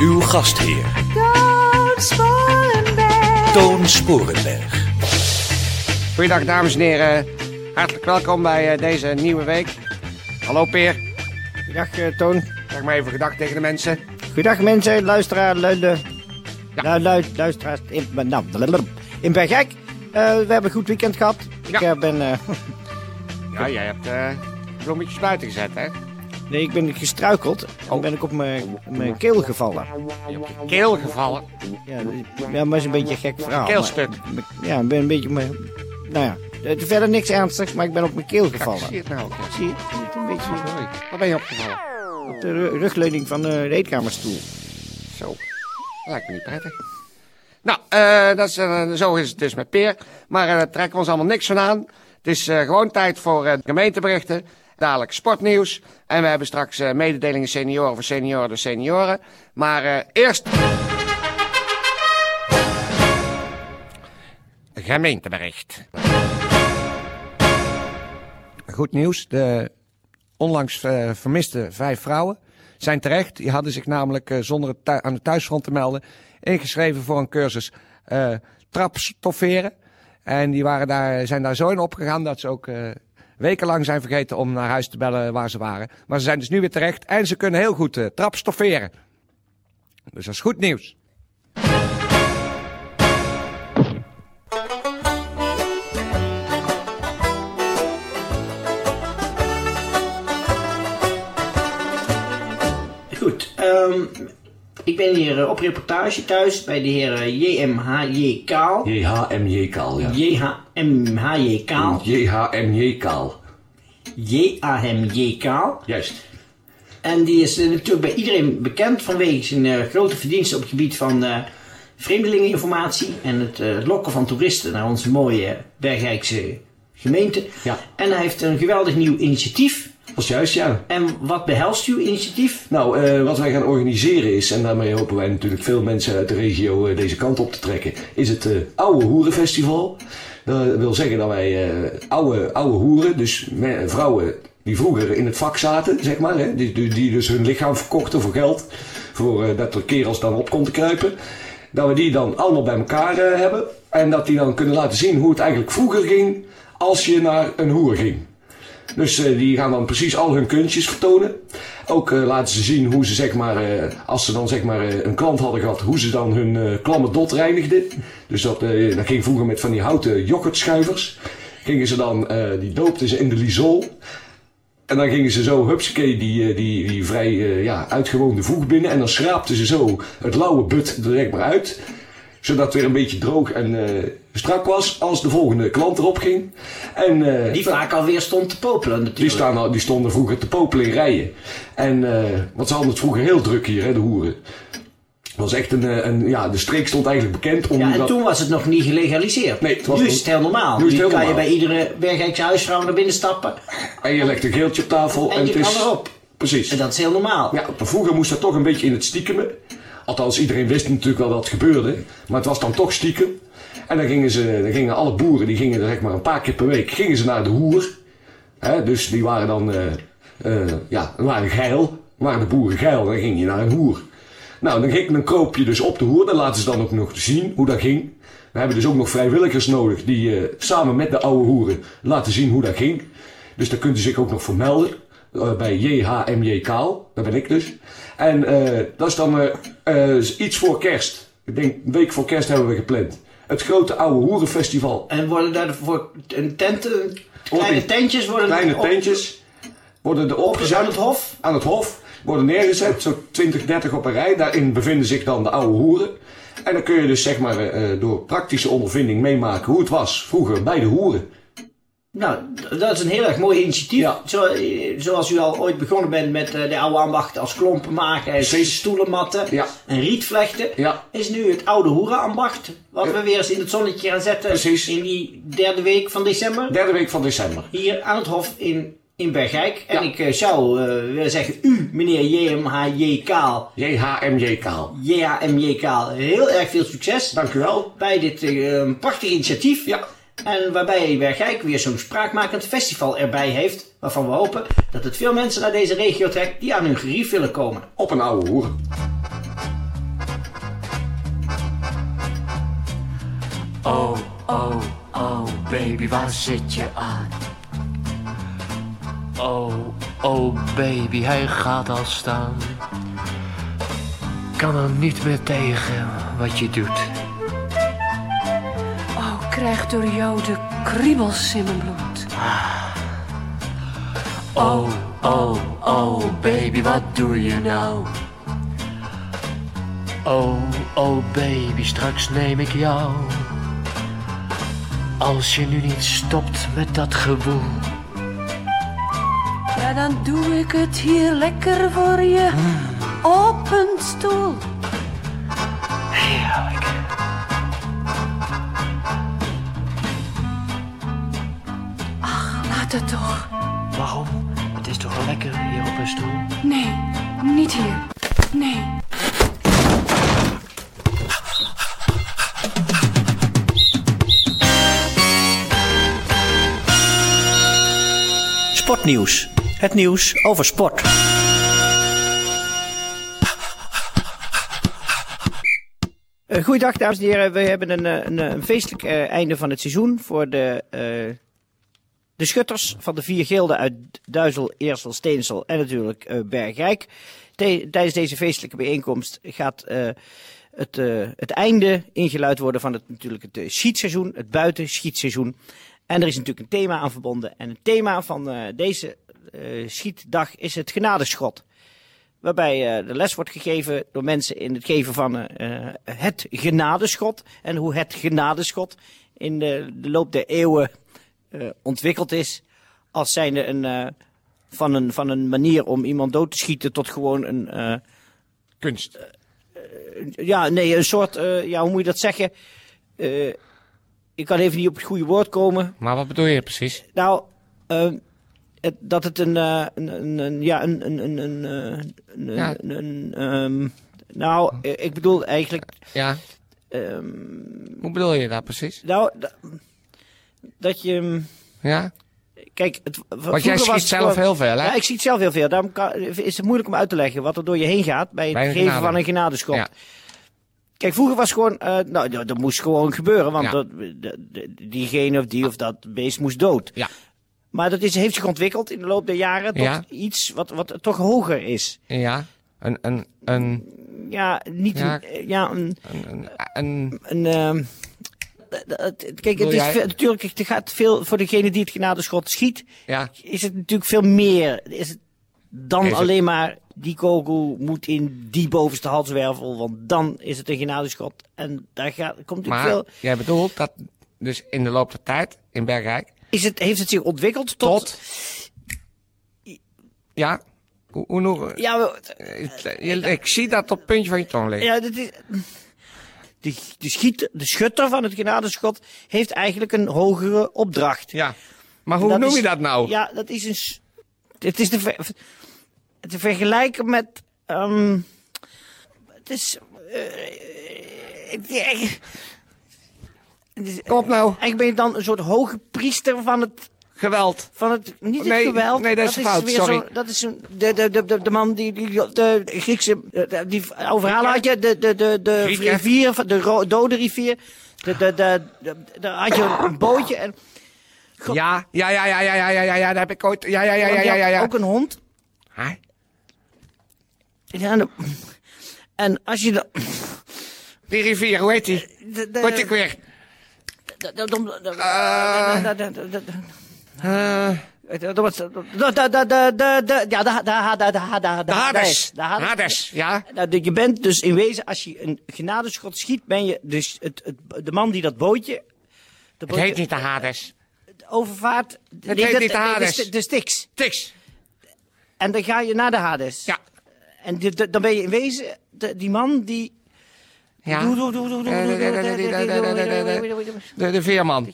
Uw gastheer, Toon Sporenberg. Toon Sporenberg. Goeiedag dames en heren. Hartelijk welkom bij eh, deze nieuwe week. Hallo Peer. Goedendag eh, Toon. Zeg maar even gedag tegen de mensen. Goedendag mensen, luisteraar, luiden. Ja. Luid, luisteraars in, nou, in Bergijk. Eh, we hebben een goed weekend gehad. Ik Ja. eh, ben, Ja, jij hebt eh bloemetjes buiten gezet, hè? Nee, ik ben gestruikeld. En ben ik op mijn, mijn keel gevallen. Je hebt je keel gevallen. Ja, ja, maar is een beetje een gek verhaal. Keelstuk. maar- Ja, ik ben een beetje, mijn, nou ja, verder niks ernstigs, maar ik ben op mijn keel Kijk, gevallen. zie je het nou ja. Zie je? Het een beetje. Waar ben je opgevallen? op de ru- rugleuning van eh, de eetkamerstoel. Zo. Dat lijkt me niet prettig. Nou, eh, dat is, eh, zo is het dus met Peer. Maar daar trekken we ons allemaal niks van aan. Het is gewoon tijd voor gemeenteberichten. Dadelijk sportnieuws. En we hebben straks eh, mededelingen senioren voor senioren door senioren. Maar eh, eerst... Gemeentebericht. Goed nieuws. De onlangs eh, vermiste vijf vrouwen zijn terecht. Die hadden zich namelijk zonder het aan de thuisfront te melden ingeschreven voor een cursus eh trapstofferen. En die waren daar, zijn daar zo in opgegaan dat ze ook wekenlang zijn vergeten om naar huis te bellen waar ze waren. Maar ze zijn dus nu weer terecht en ze kunnen heel goed eh trapstofferen. Dus dat is goed nieuws. Goed, ehm, ik ben hier eh, op reportage thuis bij de heer eh, JMHJ Kaal. JHMJ Kaal, ja. JHMHJ Kaal. JHMJ Kaal. J-A-M-J Kaal. Juist. En die is eh, natuurlijk bij iedereen bekend vanwege zijn eh, grote verdiensten op het gebied van eh, vreemdelingeninformatie en het eh, lokken van toeristen naar onze mooie Bergijkse gemeente. Ja. En hij heeft een geweldig nieuw initiatief. Dat is juist, ja. En wat behelst uw initiatief? Nou, eh, wat wij gaan organiseren is, en daarmee hopen wij natuurlijk veel mensen uit de regio eh, deze kant op te trekken, is het eh, Oude Hoerenfestival. Dat wil zeggen dat wij oude, oude hoeren, dus vrouwen die vroeger in het vak zaten, zeg maar, hè, die, die, dus hun lichaam verkochten voor geld, voor dat er kerels dan op kon te kruipen, dat we die dan allemaal bij elkaar hebben en dat die dan kunnen laten zien hoe het eigenlijk vroeger ging als je naar een hoer ging. Dus eh, die gaan dan precies al hun kunstjes vertonen. Ook eh, laten ze zien hoe ze, zeg maar, eh, als ze dan zeg maar een klant hadden gehad, hoe ze dan hun klamme dot reinigden. Dus dat, dat ging vroeger met van die houten yoghurtschuivers. Gingen ze dan, die doopten ze in de lisol. En dan gingen ze zo, hupsakee, die, die, die vrij ja, uitgewoonde voeg binnen. En dan schraapten ze zo het lauwe but er zeg maar uit. Zodat het weer een beetje droog en strak was als de volgende klant erop ging. En, eh, Die vaak alweer stond te popelen die, natuurlijk. staan, al- die stonden vroeger te popelen in rijen. En, eh want ze hadden het vroeger heel druk hier, hè, de hoeren. Was echt een, eh, een, ja, de streek stond eigenlijk bekend om Ja, en dat- toen was het nog niet gelegaliseerd. Nee, het was nu is het heel normaal. nu heel kan je bij iedere Bergijkse huisvrouw naar binnen stappen En je legt een geeltje op tafel en, en je het kan is... erop. Precies. En dat is heel normaal. Ja, maar vroeger moest dat toch een beetje in het stiekemen. Althans, iedereen wist natuurlijk wel dat het gebeurde. Maar het was dan toch stiekem. En dan gingen, ze, dan gingen alle boeren, die gingen zeg maar een paar keer per week, gingen ze naar de hoer. Hè, dus die waren dan, eh, ja, waren geil. Waren de boeren geil, dan ging je naar een hoer. Nou, dan, ging, dan kroop je dus op de hoer. Dan laten ze dan ook nog zien hoe dat ging. We hebben dus ook nog vrijwilligers nodig die eh, samen met de oude hoeren laten zien hoe dat ging. Dus daar kunt u zich ook nog voor melden. eh, bij JHMJ Kaal, daar ben ik dus. En dat is dan iets voor kerst. Ik denk een week voor kerst hebben we gepland. Het grote oude hoerenfestival. En worden daarvoor een tenten, kleine in tentjes worden Kleine op- tentjes worden er opgezet. aan het hof? Aan het hof worden neergezet, zo 20, 30 op een rij. Daarin bevinden zich dan de oude hoeren. En dan kun je dus zeg maar eh, door praktische ondervinding meemaken hoe het was vroeger bij de hoeren. Nou, dat is een heel erg mooi initiatief. Ja. Zo, eh, zoals u al ooit begonnen bent met eh, de oude ambachten als klompen maken, en stoelenmatten Ja. en rietvlechten. Ja. Is nu het oude hoerenambacht, wat we weer eens in het zonnetje gaan zetten Precies. in die derde week van december. Derde week van december. Hier aan het Hof in, in Bergijk. En ik eh, zou willen zeggen, u, meneer JMHJ Kaal, JHMJ Kaal. JHMJ Kaal, heel erg veel succes Dank u wel. bij dit prachtige initiatief. Ja. En waarbij Bergijk weer zo'n spraakmakend festival erbij heeft. Waarvan we hopen dat het veel mensen naar deze regio trekt die aan hun gerief willen komen. Op een oude hoer. Oh, oh, oh, baby, waar zit je aan? Oh, oh, baby, hij gaat al staan. Kan er niet meer tegen wat je doet. Krijg door jou de kriebels in mijn bloed. Oh, oh, oh, baby, wat doe je nou? Oh, oh, baby, straks neem ik jou. Als je nu niet stopt met dat gewoel. Ja, dan doe ik het hier lekker voor je op een stoel. Laat het toch. Waarom? Het is toch wel lekker hier op een stoel? Nee, niet hier. Nee. Sportnieuws. Het nieuws over sport. Uh, goeiedag dames en heren. We hebben een, eh, een, een feestelijk eh, einde van het seizoen voor de, eh, de schutters van de vier gilden uit Duizel, Eersel, Steensel en natuurlijk eh, Bergrijk. Tijdens deze feestelijke bijeenkomst gaat eh, het, eh, het einde ingeluid worden van het, natuurlijk het schietseizoen, het buitenschietseizoen. En er is natuurlijk een thema aan verbonden. En het thema van deze schietdag is het genadeschot. Waarbij de les wordt gegeven door mensen in het geven van het genadeschot. En hoe het genadeschot in de, de loop der eeuwen eh, ontwikkeld is. Als zijnde een, eh, van, een, van een manier om iemand dood te schieten tot gewoon een... eh, Kunst. ja, nee, een soort, eh, ja, hoe moet je dat zeggen? Eh, ik kan even niet op het goede woord komen. Maar wat bedoel je precies? Nou, eh, het, dat het een, eh, een, een, een- ja, een, een, een, een, eh, een, Ja. een, een, ehm, nou, ik bedoel eigenlijk, Ja, ehm, hoe bedoel je dat precies? nou, da- dat je, mm, Ja? kijk, het, Want jij schiet zelf heel veel, hè? Ja, ik schiet zelf heel veel. Daarom kan, is het moeilijk om uit te leggen wat er door je heen gaat bij het Bij geven genade. van een genadeschot. Ja. Kijk, vroeger was gewoon, eh, nou, dat, dat moest gewoon gebeuren, want Ja. dat, diegene of die of dat beest moest dood. Ja. Maar dat is, heeft zich ontwikkeld in de loop der jaren tot Ja. iets wat, wat toch hoger is. Ja. Een, een, een, Ja, niet Ja. een, ja, een, een, een, een een ehm, kijk, het is jij- veel- natuurlijk, het gaat veel voor degene die het genadeschot schiet, ja. is het natuurlijk veel meer. Is het dan Is het- alleen maar die kogel moet in die bovenste halswervel, want dan is het een genadeschot. En daar gaat, komt natuurlijk Maar veel. jij bedoelt dat dus in de loop der tijd in Bergrijk Is het, heeft het zich ontwikkeld tot. tot... Ja? Hoe, hoe nog? Ja, Ik zie dat op het puntje van je tong liggen. ja, dit is. De, de, schiet, de schutter van het genadeschot heeft eigenlijk een hogere opdracht. Ja. Maar hoe Dat noem is- je dat nou? Ja, dat is een. Het is te, ver- te vergelijken met. ehm het is. eh, het is- het is- Kom op nou. Eigenlijk ben je dan een soort hoge priester van het. Geweld. Van het niet het Nee, geweld. nee, dat is fout, sorry. zo- dat is een, de, de, de, de, de man die, die de Griekse. de- die oude verhalen had je. De, de, de, de rivier, de dode rivier. De, de, daar had je een bootje. En, Ja, ja, ja, ja, ja, ja, ja, ja, ja, daar heb ik ooit... Ja, ja, ja, ja, ja, ja. ja. Ook een hond. Huh? Ja, en, als je dan. Die rivier, hoe heet die? heet ik weer? Dat was. De, dat dat dat ja, de, dat de, ja. Je bent dus in wezen, als je een genadeschot schiet, ben je dus het, de man die dat bootje. De het heet niet de haders. Overvaart. Het heet niet de haders. De, de, Styx. En dan ga je naar de Hades. Ja. En dan ben je in wezen die man die. Ja. De veerman.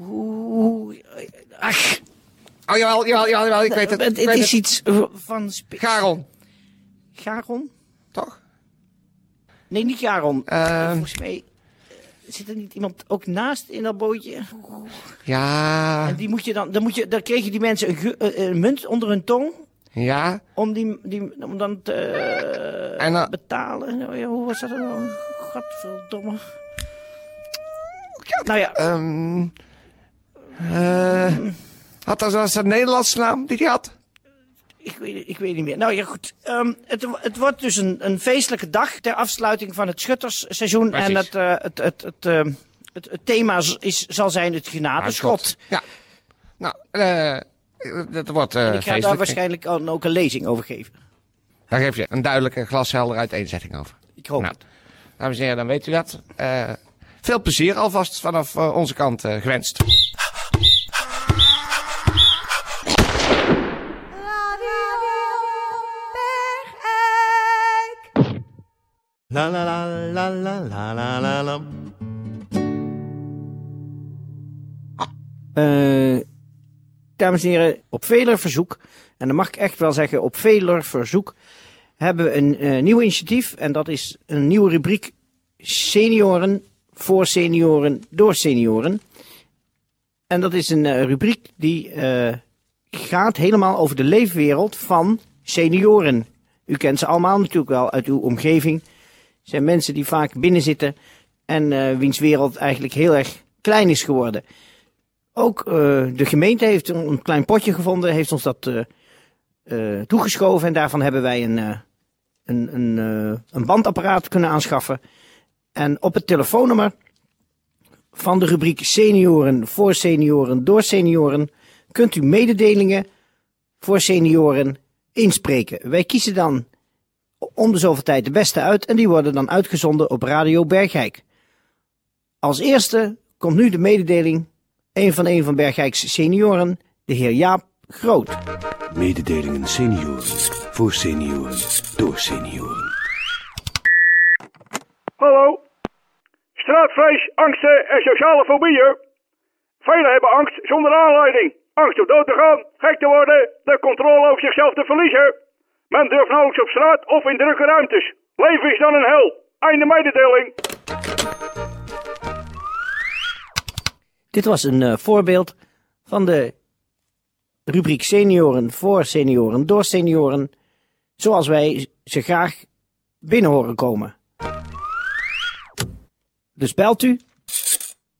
Oeh, Ach, Oh, jawel, jawel, jawel, ik weet het. het, is iets van. Garon, Garon? toch? Nee, niet Garon. Ehm. Volgens mij eh, zit er niet iemand ook naast in dat bootje. Ja, En die moet je dan, dan, moet je, dan kregen die mensen een, eh, een munt onder hun tong. ja. Om, die, die, om dan te eh, En dan- betalen. Oh ja, hoe was dat dan? Godverdomme. Nou ja, Ehm eh, had dat was een Nederlandse naam die hij had? ik weet, ik weet niet meer. Nou ja, goed. Ehm, het, het wordt dus een, een feestelijke dag ter afsluiting van het schuttersseizoen. Precies. En het, eh, het, het, het, ehm, het, het thema is, zal zijn het genadeschot. Ja. Nou, eh dat wordt eh Ik ga daar waarschijnlijk ook ook een lezing over geven. Daar geef je een duidelijke, glashelder uiteenzetting over. Ik hoop Nou, het. dames en heren, dan weet u dat. Eh, veel plezier alvast vanaf onze kant gewenst. La la la la la la la la. Eh, dames en heren, op veler verzoek, en dan mag ik echt wel zeggen op veler verzoek, hebben we een eh, nieuw initiatief. En dat is een nieuwe rubriek Senioren voor senioren door senioren. En dat is een eh, rubriek die gaat helemaal over de leefwereld van senioren. U kent ze allemaal natuurlijk wel uit uw omgeving. Zijn mensen die vaak binnen zitten en eh, wiens wereld eigenlijk heel erg klein is geworden. Ook eh, de gemeente heeft een, een klein potje gevonden, heeft ons dat eh, toegeschoven. En daarvan hebben wij een, een, een, een bandapparaat kunnen aanschaffen. En op het telefoonnummer van de rubriek Senioren voor senioren door senioren kunt u mededelingen voor senioren inspreken. Wij kiezen dan om de zoveel tijd de beste uit en die worden dan uitgezonden op Radio Bergijk. Als eerste komt nu de mededeling een van een van Bergijk's senioren, de heer Jaap Groot. Mededelingen senioren voor senioren door senioren. Hallo. Straatvrees, angsten en sociale fobieën. Velen hebben angst zonder aanleiding. Angst om dood te gaan, gek te worden, de controle over zichzelf te verliezen. Men durft nauwelijks op straat of in drukke ruimtes. Leven is dan een hel. Einde mededeling. Dit was een eh, voorbeeld van de rubriek senioren voor senioren door senioren, zoals wij ze graag binnen horen komen. Dus belt u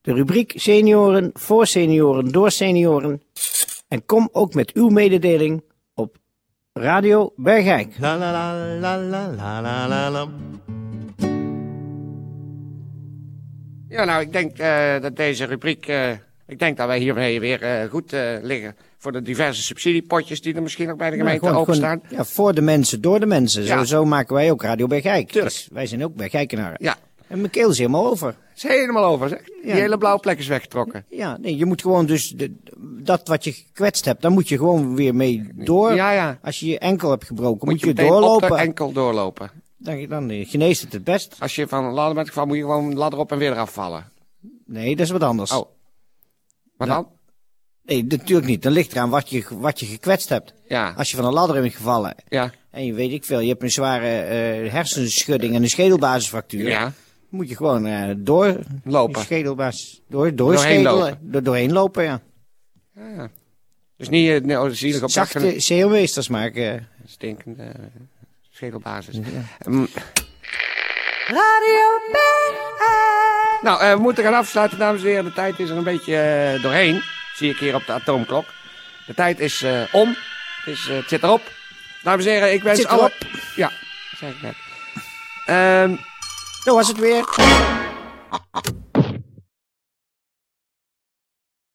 de rubriek senioren voor senioren door senioren en kom ook met uw mededeling Radio Bergijk. Ja, nou, ik denk eh, dat deze rubriek. Eh, ik denk dat wij hiermee weer eh, goed liggen. Voor de diverse subsidiepotjes die er misschien nog bij de gemeente openstaan. Ja, voor de mensen, door de mensen. Ja. Zo, maken wij ook Radio Bergijk. Dus wij zijn ook Bergijkenaren. Ja, en mijn keel is helemaal over. is helemaal over. Zeg. Die Ja. hele blauwe plek is weggetrokken. Ja, nee, je moet gewoon dus de, dat wat je gekwetst hebt, daar moet je gewoon weer mee door. Ja, ja. Als je je enkel hebt gebroken, moet, je, meteen op doorlopen. de enkel doorlopen. Dan, dan eh, geneest het het best. Als je van een ladder bent gevallen, moet je gewoon een ladder op en weer eraf vallen. Nee, dat is wat anders. Oh. Wat dan? Nee, natuurlijk niet. Dan ligt eraan wat je, wat je gekwetst hebt. Ja, Als je van een ladder bent gevallen ja, en je weet ik veel, je hebt een zware eh, hersenschudding en een schedelbasisfractuur. ja. Moet je gewoon eh, door Lopen. je schedelbasis, door, door Doorheen schedelen, lopen. door, doorheen lopen, ja. ja. Dus niet uh, nee, zielig op Zachte zeemeesters maken. stinkende eh, schedelbasis. Ehm, Radio Bergijk. nou, eh, we moeten gaan afsluiten, dames en heren. De tijd is er een beetje eh, doorheen. Zie ik hier op de atoomklok. De tijd is eh, om. Het, is, eh, het zit erop. Dames en heren, ik wens zit alle... erop. Ja, dat zei ik net. Ehm Zo was het weer.